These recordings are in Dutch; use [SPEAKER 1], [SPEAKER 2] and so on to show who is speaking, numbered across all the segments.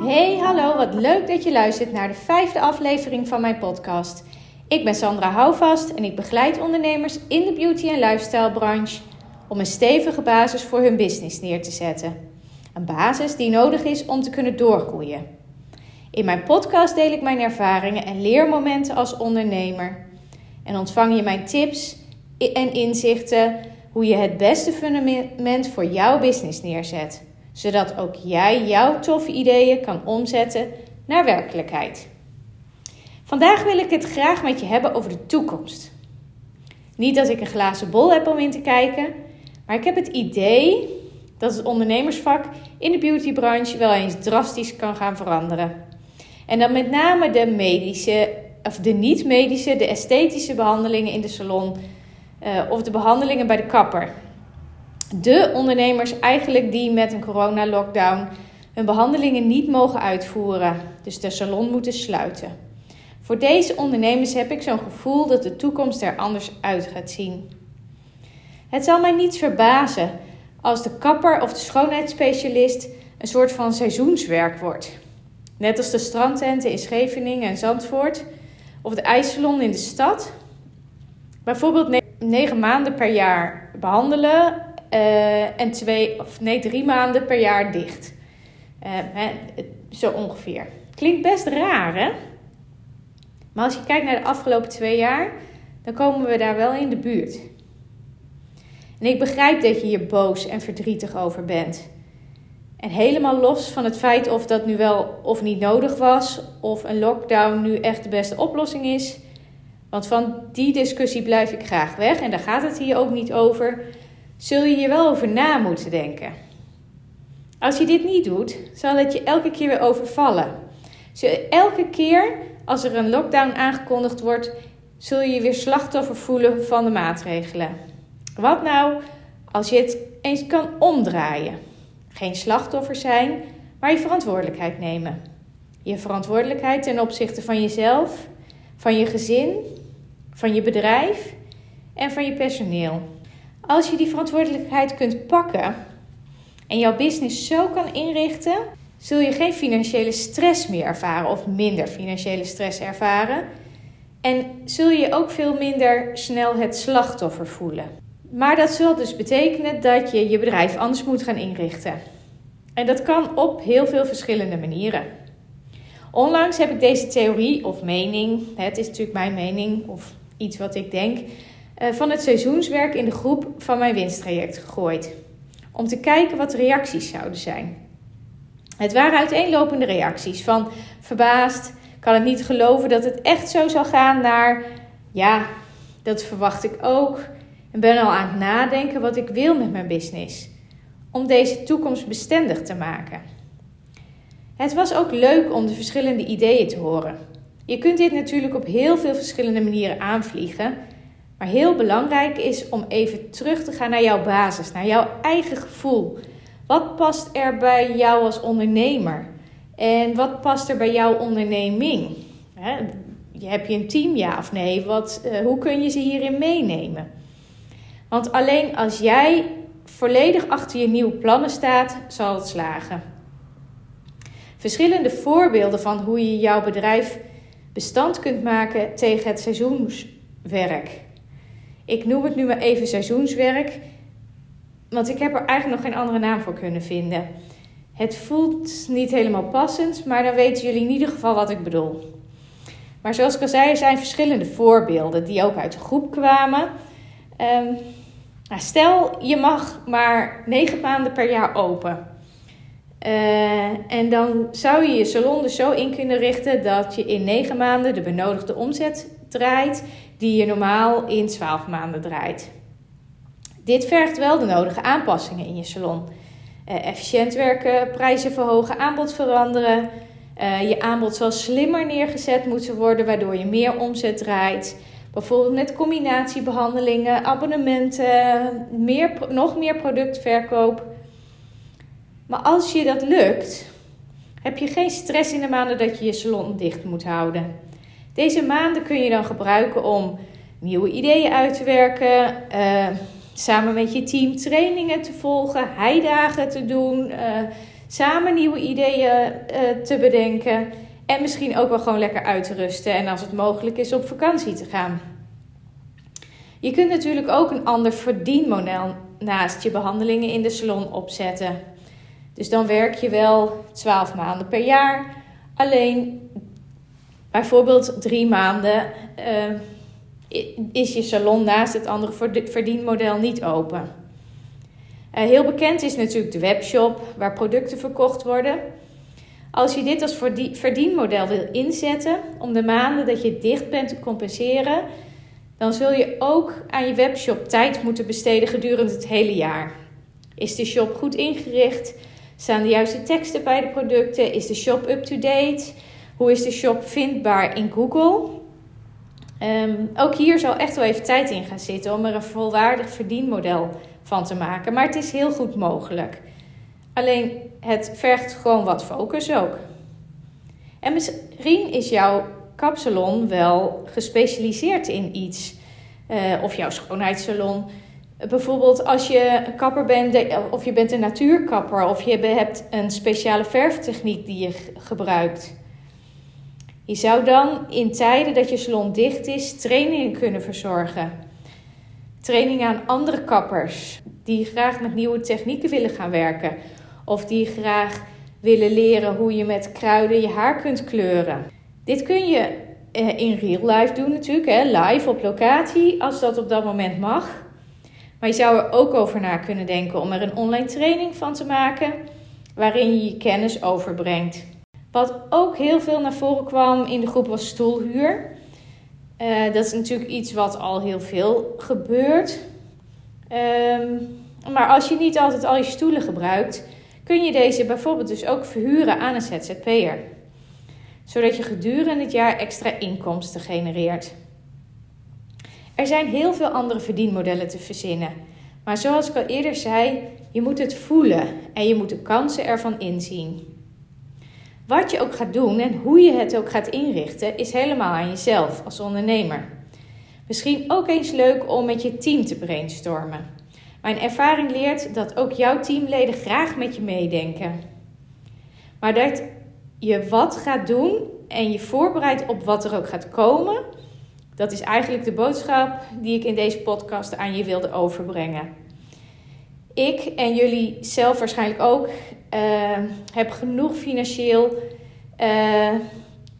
[SPEAKER 1] Hey, hallo, wat leuk dat je luistert naar de vijfde aflevering van mijn podcast. Ik ben Sandra Houvast en ik begeleid ondernemers in de beauty- en lifestyle branche om een stevige basis voor hun business neer te zetten. Een basis die nodig is om te kunnen doorgroeien. In mijn podcast deel ik mijn ervaringen en leermomenten als ondernemer. En ontvang je mijn tips en inzichten hoe je het beste fundament voor jouw business neerzet, zodat ook jij jouw toffe ideeën kan omzetten naar werkelijkheid. Vandaag wil ik het graag met je hebben over de toekomst. Niet dat ik een glazen bol heb om in te kijken, maar ik heb het idee dat het ondernemersvak in de beautybranche wel eens drastisch kan gaan veranderen. En dan met name de medische, of de niet-medische, de esthetische behandelingen in de salon uh, of de behandelingen bij de kapper. De ondernemers eigenlijk die met een corona-lockdown hun behandelingen niet mogen uitvoeren, dus de salon moeten sluiten. Voor deze ondernemers heb ik zo'n gevoel dat de toekomst er anders uit gaat zien. Het zal mij niets verbazen als de kapper of de schoonheidsspecialist een soort van seizoenswerk wordt. Net als de strandtenten in Scheveningen en Zandvoort of de ijssalon in de stad. Bijvoorbeeld negen maanden per jaar behandelen uh, en twee, of nee, drie maanden per jaar dicht. Uh, hè, zo ongeveer. Klinkt best raar, hè? Maar als je kijkt naar de afgelopen twee jaar, dan komen we daar wel in de buurt. En ik begrijp dat je hier boos en verdrietig over bent. En helemaal los van het feit of dat nu wel of niet nodig was, of een lockdown nu echt de beste oplossing is. Want van die discussie blijf ik graag weg en daar gaat het hier ook niet over. Zul je hier wel over na moeten denken. Als je dit niet doet, zal het je elke keer weer overvallen. Elke keer als er een lockdown aangekondigd wordt, zul je je weer slachtoffer voelen van de maatregelen. Wat nou als je het eens kan omdraaien? Geen slachtoffer zijn, maar je verantwoordelijkheid nemen. Je verantwoordelijkheid ten opzichte van jezelf, van je gezin, van je bedrijf en van je personeel. Als je die verantwoordelijkheid kunt pakken en jouw business zo kan inrichten, zul je geen financiële stress meer ervaren of minder financiële stress ervaren. En zul je ook veel minder snel het slachtoffer voelen. Maar dat zal dus betekenen dat je je bedrijf anders moet gaan inrichten. En dat kan op heel veel verschillende manieren. Onlangs heb ik deze theorie of mening, het is natuurlijk mijn mening of iets wat ik denk, eh, van het seizoenswerk in de groep van mijn winsttraject gegooid. Om te kijken wat de reacties zouden zijn. Het waren uiteenlopende reacties van verbaasd, kan het niet geloven dat het echt zo zal gaan, naar ja, dat verwacht ik ook en ben al aan het nadenken wat ik wil met mijn business. Om deze toekomst bestendig te maken. Het was ook leuk om de verschillende ideeën te horen. Je kunt dit natuurlijk op heel veel verschillende manieren aanvliegen. Maar heel belangrijk is om even terug te gaan naar jouw basis, naar jouw eigen gevoel. Wat past er bij jou als ondernemer? En wat past er bij jouw onderneming? heb je een team, ja of nee? Wat, eh, hoe kun je ze hierin meenemen? Want alleen als jij volledig achter je nieuwe plannen staat, zal het slagen. Verschillende voorbeelden van hoe je jouw bedrijf bestand kunt maken tegen het seizoenswerk. Ik noem het nu maar even seizoenswerk, want ik heb er eigenlijk nog geen andere naam voor kunnen vinden. Het voelt niet helemaal passend, maar dan weten jullie in ieder geval wat ik bedoel. Maar zoals ik al zei, er zijn verschillende voorbeelden die ook uit de groep kwamen. Um, nou, stel, je mag maar negen maanden per jaar open. Uh, en dan zou je je salon er zo in kunnen richten dat je in negen maanden de benodigde omzet draait, die je normaal in 12 maanden draait. Dit vergt wel de nodige aanpassingen in je salon. Uh, efficiënt werken, prijzen verhogen, aanbod veranderen. Uh, je aanbod zal slimmer neergezet moeten worden, waardoor je meer omzet draait. Bijvoorbeeld met combinatiebehandelingen, abonnementen, meer, nog meer productverkoop. Maar als je dat lukt, heb je geen stress in de maanden dat je je salon dicht moet houden. Deze maanden kun je dan gebruiken om nieuwe ideeën uit te werken, uh, samen met je team trainingen te volgen, heidagen te doen, uh, samen nieuwe ideeën uh, te bedenken en misschien ook wel gewoon lekker uit te rusten en als het mogelijk is op vakantie te gaan. Je kunt natuurlijk ook een ander verdienmodel naast je behandelingen in de salon opzetten. Dus dan werk je wel 12 maanden per jaar. Alleen bijvoorbeeld drie maanden uh, is je salon naast het andere verdienmodel niet open. Uh, heel bekend is natuurlijk de webshop waar producten verkocht worden. Als je dit als verdienmodel wil inzetten om de maanden dat je dicht bent te compenseren, dan zul je ook aan je webshop tijd moeten besteden gedurende het hele jaar. Is de shop goed ingericht? Staan de juiste teksten bij de producten? Is de shop up-to-date? Hoe is de shop vindbaar in Google? Ehm, ook hier zal echt wel even tijd in gaan zitten om er een volwaardig verdienmodel van te maken. Maar het is heel goed mogelijk. Alleen het vergt gewoon wat focus ook. En misschien is jouw kapsalon wel gespecialiseerd in iets. Uh, of jouw schoonheidssalon. Bijvoorbeeld als je kapper bent, of je bent een natuurkapper, of je hebt een speciale verftechniek die je gebruikt. Je zou dan in tijden dat je salon dicht is, trainingen kunnen verzorgen. Trainingen aan andere kappers die graag met nieuwe technieken willen gaan werken. Of die graag willen leren hoe je met kruiden je haar kunt kleuren. Dit kun je eh, in real life doen natuurlijk, live op locatie, als dat op dat moment mag. Maar je zou er ook over na kunnen denken om er een online training van te maken, waarin je je kennis overbrengt. Wat ook heel veel naar voren kwam in de groep was stoelhuur. Uh, dat is natuurlijk iets wat al heel veel gebeurt. Um, maar als je niet altijd al je stoelen gebruikt, kun je deze bijvoorbeeld dus ook verhuren aan een ZZP'er zodat je gedurende het jaar extra inkomsten genereert. Er zijn heel veel andere verdienmodellen te verzinnen, maar zoals ik al eerder zei, je moet het voelen en je moet de kansen ervan inzien. Wat je ook gaat doen en hoe je het ook gaat inrichten, is helemaal aan jezelf als ondernemer. Misschien ook eens leuk om met je team te brainstormen. Mijn ervaring leert dat ook jouw teamleden graag met je meedenken. Maar dat je wat gaat doen en je voorbereidt op wat er ook gaat komen. Dat is eigenlijk de boodschap die ik in deze podcast aan je wilde overbrengen. Ik en jullie zelf waarschijnlijk ook uh, heb genoeg financieel uh,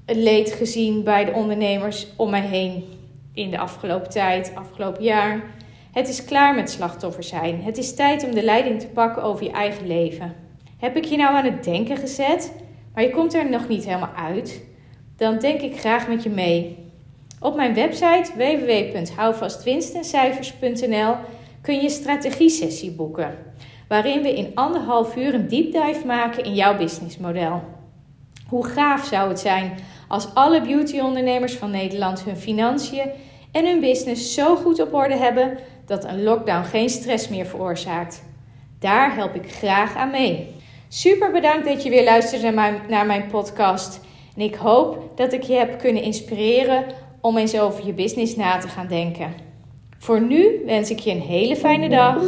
[SPEAKER 1] leed gezien bij de ondernemers om mij heen in de afgelopen tijd, afgelopen jaar. Het is klaar met slachtoffer zijn. Het is tijd om de leiding te pakken over je eigen leven. Heb ik je nou aan het denken gezet? maar je komt er nog niet helemaal uit, dan denk ik graag met je mee. Op mijn website www.houvastwinstencijfers.nl kun je strategie-sessie boeken, waarin we in anderhalf uur een deep dive maken in jouw businessmodel. Hoe gaaf zou het zijn als alle beautyondernemers van Nederland hun financiën en hun business zo goed op orde hebben dat een lockdown geen stress meer veroorzaakt. Daar help ik graag aan mee. Super bedankt dat je weer luistert naar mijn, naar mijn podcast. En ik hoop dat ik je heb kunnen inspireren om eens over je business na te gaan denken. Voor nu wens ik je een hele fijne dag.